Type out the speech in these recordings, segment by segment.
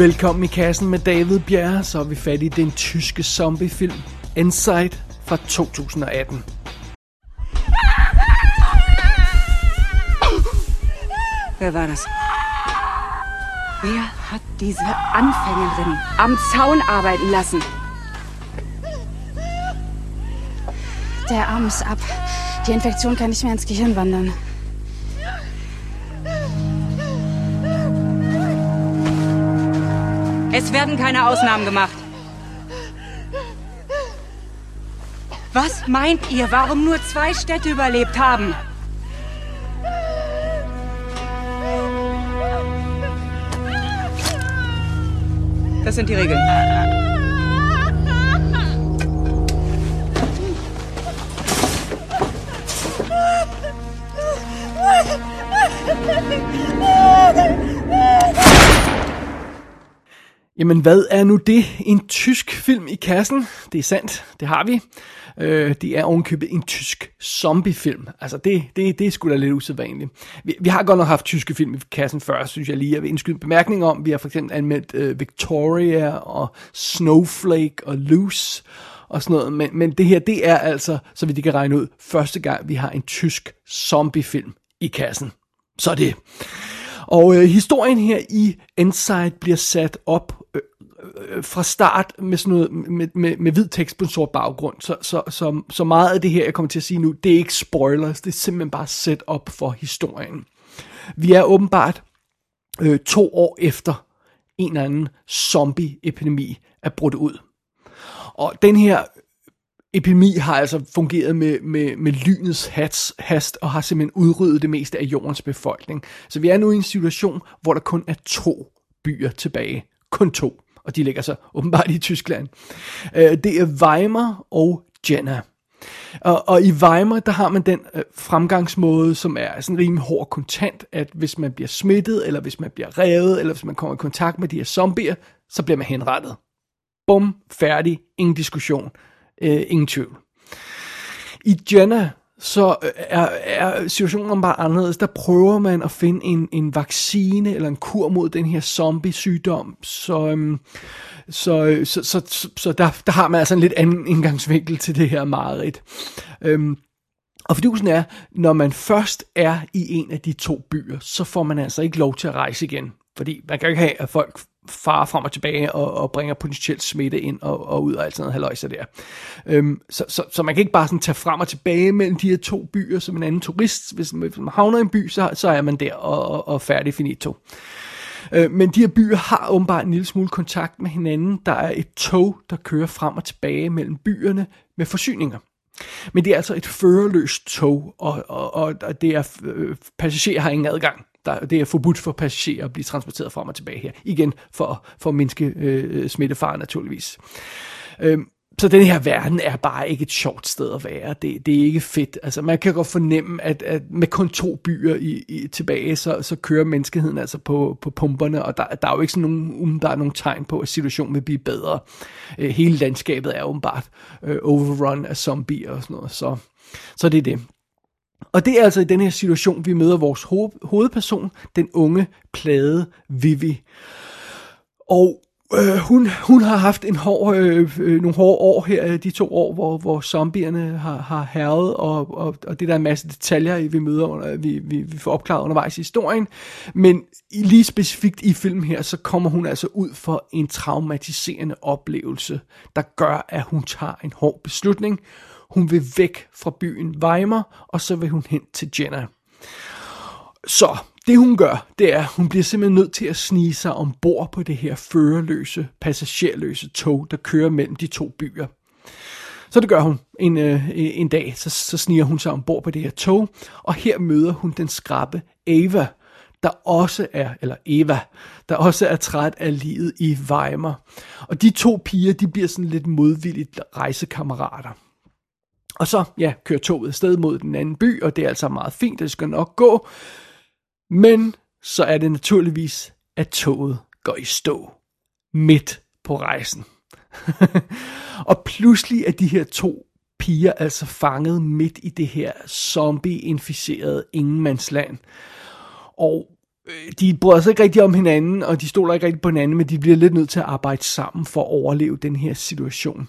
Velkommen i kassen med David Bjerre, så er vi fat i den tyske zombiefilm Insight fra 2018. Wer war das? Wer hat diese Anfängerin am Zaun arbeiten lassen? Der Arm ist ab. Die Infektion kann nicht mehr ins Gehirn wandern. Es werden keine Ausnahmen gemacht. Was meint ihr, warum nur zwei Städte überlebt haben? Das sind die Regeln. Jamen, hvad er nu det? En tysk film i kassen? Det er sandt, det har vi. Øh, det er ovenkøbet en tysk zombiefilm. Altså, det, det, det er sgu da lidt usædvanligt. Vi, vi har godt nok haft tyske film i kassen før, synes jeg lige. Jeg vil indskyde en bemærkning om. Vi har for eksempel anmeldt øh, Victoria og Snowflake og Loose og sådan noget. Men, men det her, det er altså, så vi det kan regne ud, første gang, vi har en tysk zombiefilm i kassen. Så det. Og øh, historien her i Inside bliver sat op øh, øh, øh fra start med sådan noget med, med, med hvid tekst på en sort baggrund. Så, så, så, så meget af det her, jeg kommer til at sige nu, det er ikke spoilers, det er simpelthen bare set op for historien. Vi er åbenbart øh, to år efter en eller anden zombie-epidemi er brudt ud. Og den her epidemi har altså fungeret med, med, med lynets hats, hast og har simpelthen udryddet det meste af jordens befolkning. Så vi er nu i en situation, hvor der kun er to byer tilbage. Kun to. Og de ligger så åbenbart i Tyskland. Øh, det er Weimar og Jena. Og, og i Weimar, der har man den øh, fremgangsmåde, som er sådan rimelig hård kontant, at hvis man bliver smittet, eller hvis man bliver revet, eller hvis man kommer i kontakt med de her zombier, så bliver man henrettet. Bum, færdig, ingen diskussion. Øh, ingen tvivl. I Jenna, så øh, er, er situationen bare anderledes. Der prøver man at finde en, en vaccine eller en kur mod den her zombie-sygdom. Så, øhm, så, øh, så, så, så, så der, der har man altså en lidt anden indgangsvinkel til det her mareridt. Øhm, og fordusen er, når man først er i en af de to byer, så får man altså ikke lov til at rejse igen. Fordi man kan jo ikke have, at folk far frem og tilbage og, og bringer potentielt smitte ind og, og ud og alt sådan noget halvøjse der. Øhm, så, så, så man kan ikke bare sådan tage frem og tilbage mellem de her to byer som en anden turist. Hvis man, hvis man havner i en by, så, så er man der og, og, og færdig finito. Øh, men de her byer har åbenbart en lille smule kontakt med hinanden. Der er et tog, der kører frem og tilbage mellem byerne med forsyninger. Men det er altså et førerløst tog, og, og, og det er, øh, passagerer har ingen adgang der, det er forbudt for passagerer at blive transporteret frem og tilbage her. Igen for, for at mindske øh, smittefaren naturligvis. Øhm, så den her verden er bare ikke et sjovt sted at være. Det, det er ikke fedt. Altså, man kan godt fornemme, at, at med kun to byer i, i, tilbage, så, så kører menneskeheden altså på, på pumperne, og der, der er jo ikke sådan nogen, um, der er nogen tegn på, at situationen vil blive bedre. Øh, hele landskabet er åbenbart øh, overrun af zombier og sådan noget. Så, så det er det. Og det er altså i den her situation, vi møder vores ho- hovedperson, den unge, plade Vivi. Og øh, hun, hun har haft en hård, øh, øh, nogle hårde år her, øh, de to år, hvor, hvor zombierne har, har herret, og, og, og det der er en masse detaljer, vi møder, under, øh, vi, vi, vi får opklaret undervejs i historien. Men lige specifikt i filmen her, så kommer hun altså ud for en traumatiserende oplevelse, der gør, at hun tager en hård beslutning, hun vil væk fra byen Weimar, og så vil hun hen til Jenna. Så det hun gør, det er, at hun bliver simpelthen nødt til at snige sig ombord på det her førerløse, passagerløse tog, der kører mellem de to byer. Så det gør hun en, øh, en dag, så, så sniger hun sig ombord på det her tog, og her møder hun den skrabe Ava, der også er, eller Eva, der også er træt af livet i Weimar. Og de to piger, de bliver sådan lidt modvilligt rejsekammerater. Og så, ja, kører toget sted mod den anden by, og det er altså meget fint, det skal nok gå. Men så er det naturligvis, at toget går i stå midt på rejsen. og pludselig er de her to piger altså fanget midt i det her zombie-inficerede ingenmandsland. Og øh, de bryder sig ikke rigtig om hinanden, og de stoler ikke rigtig på hinanden, men de bliver lidt nødt til at arbejde sammen for at overleve den her situation.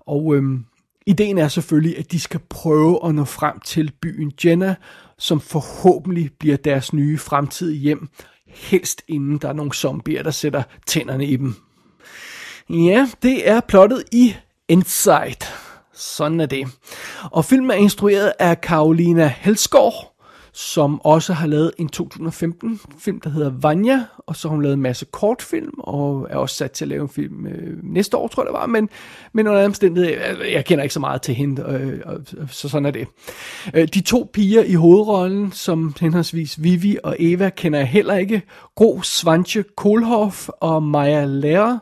Og øhm, ideen er selvfølgelig, at de skal prøve at nå frem til byen Jenna, som forhåbentlig bliver deres nye fremtidige hjem, helst inden der er nogle zombier, der sætter tænderne i dem. Ja, det er plottet i Inside. Sådan er det. Og filmen er instrueret af Karolina Helsgaard, som også har lavet en 2015 film, der hedder Vanya, og så har hun lavet en masse kortfilm, og er også sat til at lave en film øh, næste år, tror jeg det var, men, men under omstændighed, jeg, øh, jeg kender ikke så meget til hende, øh, og, så sådan er det. Øh, de to piger i hovedrollen, som henholdsvis Vivi og Eva, kender jeg heller ikke. Gro Svanche Kohlhoff og Maja Lærer,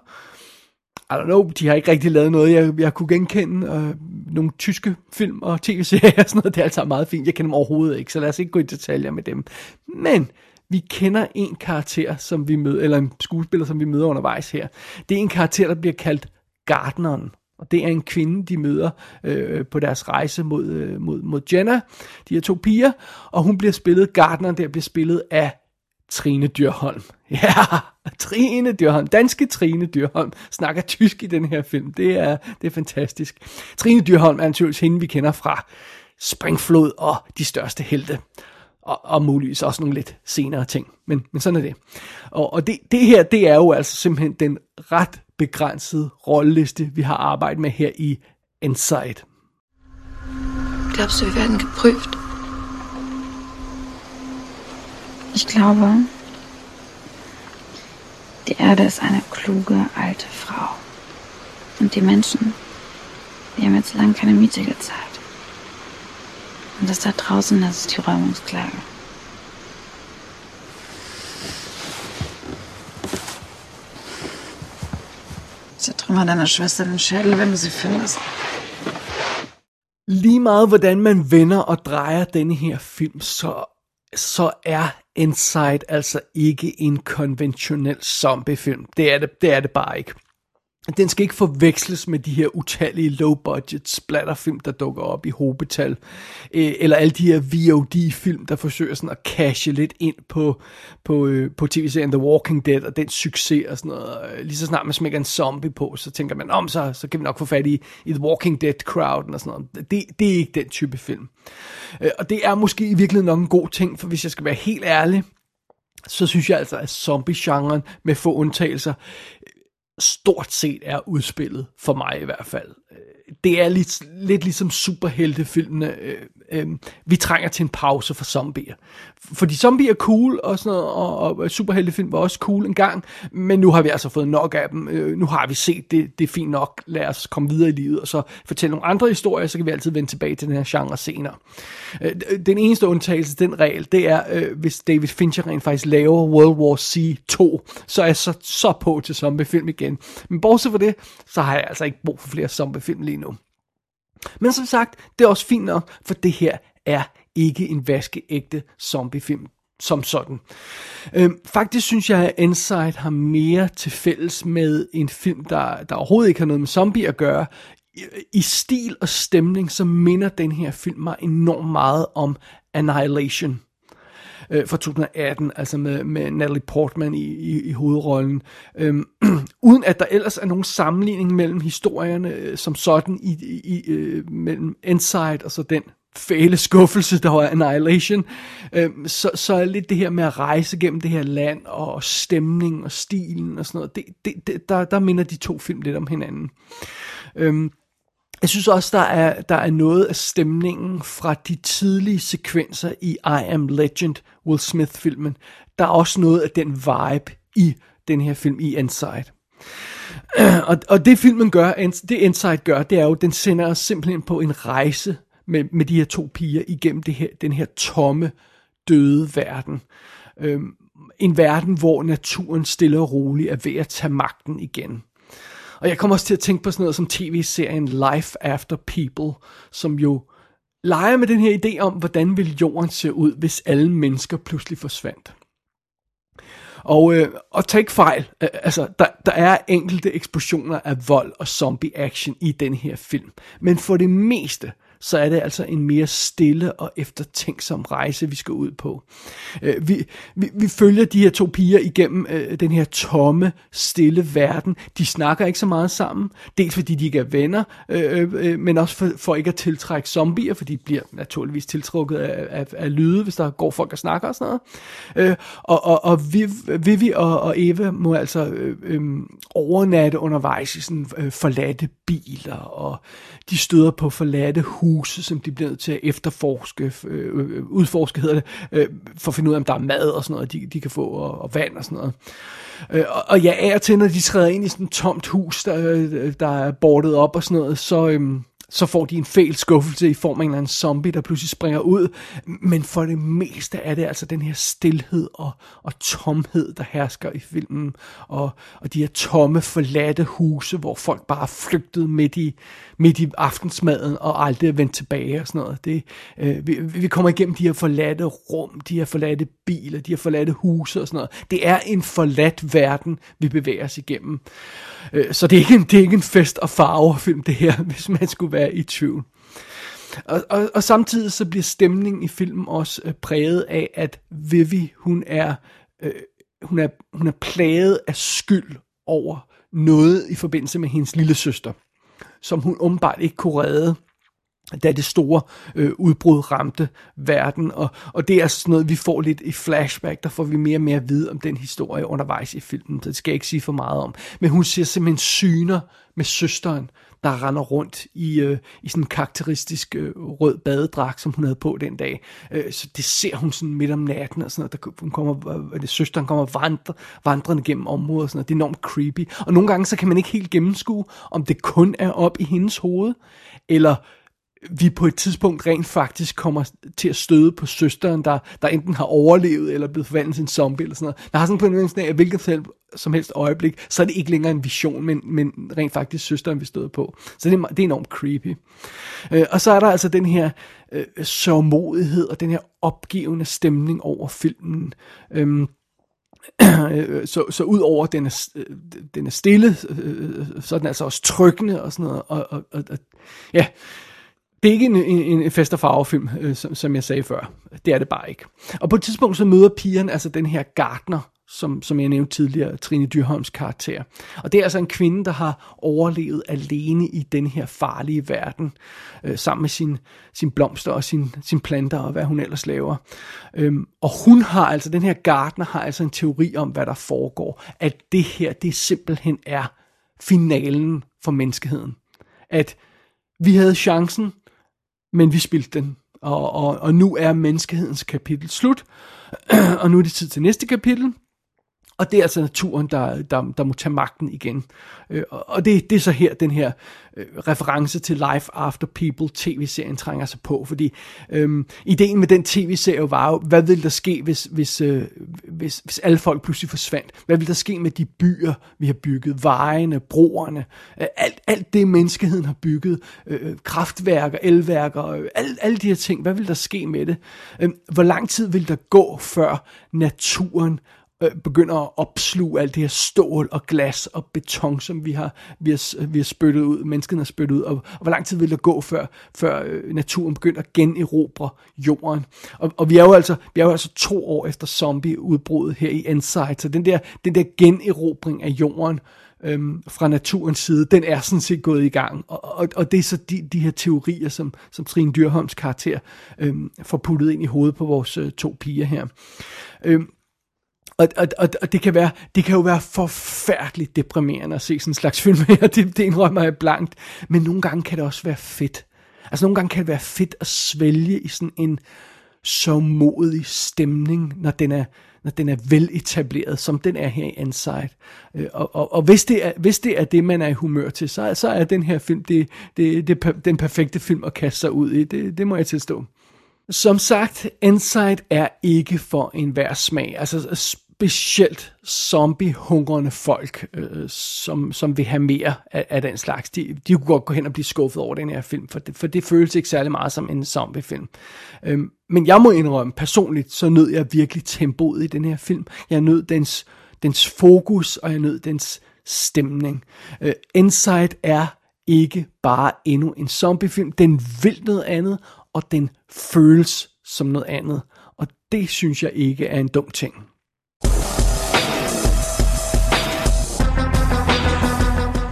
don't know, de har ikke rigtig lavet noget, jeg, jeg kunne genkende. Øh, nogle tyske film og tv-serier og sådan noget, det er altså meget fint. Jeg kender dem overhovedet ikke, så lad os ikke gå i detaljer med dem. Men vi kender en karakter, som vi møder, eller en skuespiller, som vi møder undervejs her. Det er en karakter, der bliver kaldt Gardneren. Og det er en kvinde, de møder øh, på deres rejse mod, øh, mod, mod Jenna, de her to piger. Og hun bliver spillet, Gardneren der bliver spillet af Trine Dyrholm. Ja, Trine Dyrholm, danske Trine Dyrholm, snakker tysk i den her film. Det er, det er fantastisk. Trine Dyrholm er naturligvis hende, vi kender fra Springflod og De Største Helte. Og, og muligvis også nogle lidt senere ting. Men, men sådan er det. Og, og det, det her, det er jo altså simpelthen den ret begrænsede rolleliste, vi har arbejdet med her i Insight. Glaubst du, wir werden geprüft? Ich glaube, die Erde ist eine kluge alte Frau. Und die Menschen, die haben jetzt lange keine Miete gezahlt. Und das da draußen, das ist die Räumungsklage. Zertrümmer deiner Schwester den Schädel, wenn du sie findest. Lige meget hvordan man vender og drejer denne her film, så, så er Inside altså ikke en konventionel zombiefilm. Det er det, det er det bare ikke. Den skal ikke forveksles med de her utallige low-budget splatterfilm, der dukker op i hobetal. Øh, eller alle de her VOD-film, der forsøger sådan at cashe lidt ind på, på, øh, på tv-serien The Walking Dead og den succes og sådan noget. Øh, lige så snart man smækker en zombie på, så tænker man, om så, så kan vi nok få fat i, i The Walking Dead-crowden og sådan noget. Det, det er ikke den type film. Og det er måske i virkeligheden nok en god ting, for hvis jeg skal være helt ærlig, så synes jeg altså, at zombie-genren med få undtagelser stort set er udspillet, for mig i hvert fald. Det er lidt, lidt ligesom superheltefilmene. Øh, øh, vi trænger til en pause for zombier. Fordi zombier er cool, og, sådan noget, og, og superheltefilm var også cool en gang, men nu har vi altså fået nok af dem. Øh, nu har vi set det, det er fint nok. Lad os komme videre i livet, og så fortælle nogle andre historier, så kan vi altid vende tilbage til den her genre senere. Øh, den eneste undtagelse, den regel, det er, øh, hvis David Fincher rent faktisk laver World War C 2, så er jeg så, så på til zombiefilm igen. Men bortset fra det, så har jeg altså ikke brug for flere film lige nu. Men som sagt, det er også fint nok, for det her er ikke en vaskeægte zombiefilm som sådan. Øhm, faktisk synes jeg, at Inside har mere til fælles med en film, der, der overhovedet ikke har noget med zombie at gøre. I, I stil og stemning, så minder den her film mig enormt meget om Annihilation øh, fra 2018, altså med, med Natalie Portman i, i, i hovedrollen. Øhm, uden at der ellers er nogen sammenligning mellem historierne øh, som sådan i, i, øh, mellem Inside og så den fæle skuffelse, der var Annihilation, øh, så, så er lidt det her med at rejse gennem det her land, og stemning og stilen og sådan noget, det, det, det, der, der minder de to film lidt om hinanden. Øh, jeg synes også, der er, der er noget af stemningen fra de tidlige sekvenser i I Am Legend, Will Smith-filmen. Der er også noget af den vibe i den her film, i Inside. Og, og det filmen gør, det Inside gør, det er jo, den sender os simpelthen på en rejse med, med de her to piger igennem det her, den her tomme, døde verden. Øhm, en verden, hvor naturen stille og roligt er ved at tage magten igen. Og jeg kommer også til at tænke på sådan noget som tv-serien Life After People, som jo leger med den her idé om, hvordan vil jorden se ud, hvis alle mennesker pludselig forsvandt. Og, øh, og tag ikke fejl, altså der, der er enkelte eksplosioner af vold og zombie action i den her film. Men for det meste, så er det altså en mere stille og eftertænksom rejse, vi skal ud på. Øh, vi, vi, vi følger de her to piger igennem øh, den her tomme, stille verden. De snakker ikke så meget sammen, dels fordi de ikke er venner, øh, øh, øh, men også for, for ikke at tiltrække zombier, for de bliver naturligvis tiltrukket af, af, af lyde, hvis der går folk og snakker og sådan noget. Øh, og og, og Viv, Vivi og, og Eva må altså øh, øh, overnatte undervejs i sådan øh, forladte biler, og de støder på forladte huse, huse, som de bliver nødt til at efterforske, øh, øh, udforske hedder det, øh, for at finde ud af, om der er mad og sådan noget, de, de kan få, og, og vand og sådan noget. Øh, og, og ja, af og til, når de træder ind i sådan et tomt hus, der, øh, der er bordet op og sådan noget, så... Øh, så får de en fæl skuffelse i form af en eller anden zombie, der pludselig springer ud. Men for det meste er det altså den her stillhed og, og tomhed, der hersker i filmen. Og, og de her tomme, forladte huse, hvor folk bare er flygtet midt i, midt i aftensmaden og aldrig er vendt tilbage og sådan noget. Det, øh, vi, vi kommer igennem de her forladte rum, de her forladte biler, de her forladte huse og sådan noget. Det er en forladt verden, vi bevæger os igennem. Øh, så det er, ikke en, det er ikke en fest- og farver film, det her, hvis man skulle være i tvivl. Og, og, og samtidig så bliver stemningen i filmen også øh, præget af, at Vivi, hun er, øh, hun er, hun er plaget af skyld over noget i forbindelse med hendes lille søster, som hun åbenbart ikke kunne redde da det store øh, udbrud ramte verden, og, og det er sådan noget, vi får lidt i flashback, der får vi mere og mere at vide om den historie undervejs i filmen, så det skal jeg ikke sige for meget om. Men hun ser simpelthen syner med søsteren, der render rundt i, øh, i sådan en karakteristisk øh, rød badedragt, som hun havde på den dag. Øh, så det ser hun sådan midt om natten, og sådan noget, der, hun kommer, øh, det, søsteren kommer vandre, vandrende gennem området, og sådan noget. det er enormt creepy. Og nogle gange, så kan man ikke helt gennemskue, om det kun er op i hendes hoved, eller vi på et tidspunkt rent faktisk kommer til at støde på søsteren, der, der enten har overlevet, eller blevet forvandlet til en zombie, eller sådan noget. Der har sådan på en måde af, hvilket selv, som helst øjeblik, så er det ikke længere en vision, men, men rent faktisk søsteren, vi støder på. Så det er, det er enormt creepy. Øh, og så er der altså den her øh, sørgmodighed og den her opgivende stemning over filmen. Øhm, øh, så, så ud over den er, øh, den er stille, øh, så er den altså også trykkende og sådan noget. Og, og, og, og ja, det er ikke en, en, en fest- og farvefilm, øh, som, som jeg sagde før. Det er det bare ikke. Og på et tidspunkt så møder pigerne altså den her gartner, som, som jeg nævnte tidligere, Trine Dyrholms karakter. Og det er altså en kvinde, der har overlevet alene i den her farlige verden, øh, sammen med sin, sin blomster og sin, sin planter og hvad hun ellers laver. Øhm, og hun har altså, den her gartner har altså en teori om, hvad der foregår. At det her, det simpelthen er finalen for menneskeheden. At vi havde chancen, men vi spildte den. Og, og, og nu er menneskehedens kapitel slut, og nu er det tid til næste kapitel. Og det er altså naturen, der, der, der må tage magten igen. Øh, og det, det er så her, den her øh, reference til Life After People tv-serien trænger sig på. Fordi øh, ideen med den tv-serie var jo, hvad ville der ske, hvis, hvis, øh, hvis, hvis alle folk pludselig forsvandt? Hvad ville der ske med de byer, vi har bygget? Vejene, broerne, øh, alt, alt det menneskeheden har bygget, øh, øh kraftværker, elværker, øh, alle, alle de her ting, hvad ville der ske med det? Øh, hvor lang tid vil der gå, før naturen øh, begynder at opsluge alt det her stål og glas og beton, som vi har, vi har, vi har spyttet ud, menneskene har spyttet ud, og, og hvor lang tid vil det gå, før, før øh, naturen begynder at generobre jorden. Og, og vi er jo altså vi er jo altså to år efter zombieudbruddet her i Insight, så den der, den der generobring af jorden, øhm, fra naturens side, den er sådan set gået i gang. Og, og, og det er så de, de her teorier, som, som Trine Dyrholms karakter øhm, får puttet ind i hovedet på vores øh, to piger her. Øhm, og, og, og, og det, kan være, det kan jo være forfærdeligt deprimerende at se sådan en slags film her, det, det indrømmer jeg blankt. Men nogle gange kan det også være fedt. Altså nogle gange kan det være fedt at svælge i sådan en så modig stemning, når den er, når den er veletableret, som den er her i Inside. Øh, og, og, og hvis, det er, hvis det er det, man er i humør til, så, så er den her film det, det, det, den perfekte film at kaste sig ud i. Det, det må jeg tilstå. Som sagt, Inside er ikke for enhver smag. Altså specielt zombie-hungrende folk, øh, som, som vil have mere af, af den slags. De, de kunne godt gå hen og blive skuffet over den her film, for det, for det føles ikke særlig meget som en zombie-film. Øhm, men jeg må indrømme, personligt, så nød jeg virkelig tempoet i den her film. Jeg nød dens, dens fokus, og jeg nød dens stemning. Øh, Inside er ikke bare endnu en zombiefilm. Den vil noget andet, og den føles som noget andet. Og det synes jeg ikke er en dum ting.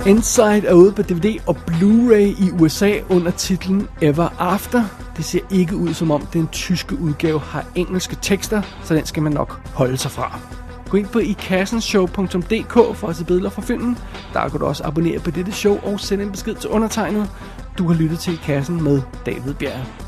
Inside er ude på DVD og Blu-ray i USA under titlen Ever After. Det ser ikke ud som om den tyske udgave har engelske tekster, så den skal man nok holde sig fra. Gå ind på ikassenshow.dk for at se billeder fra filmen. Der kan du også abonnere på dette show og sende en besked til undertegnet. Du har lyttet til I Kassen med David Bjerg.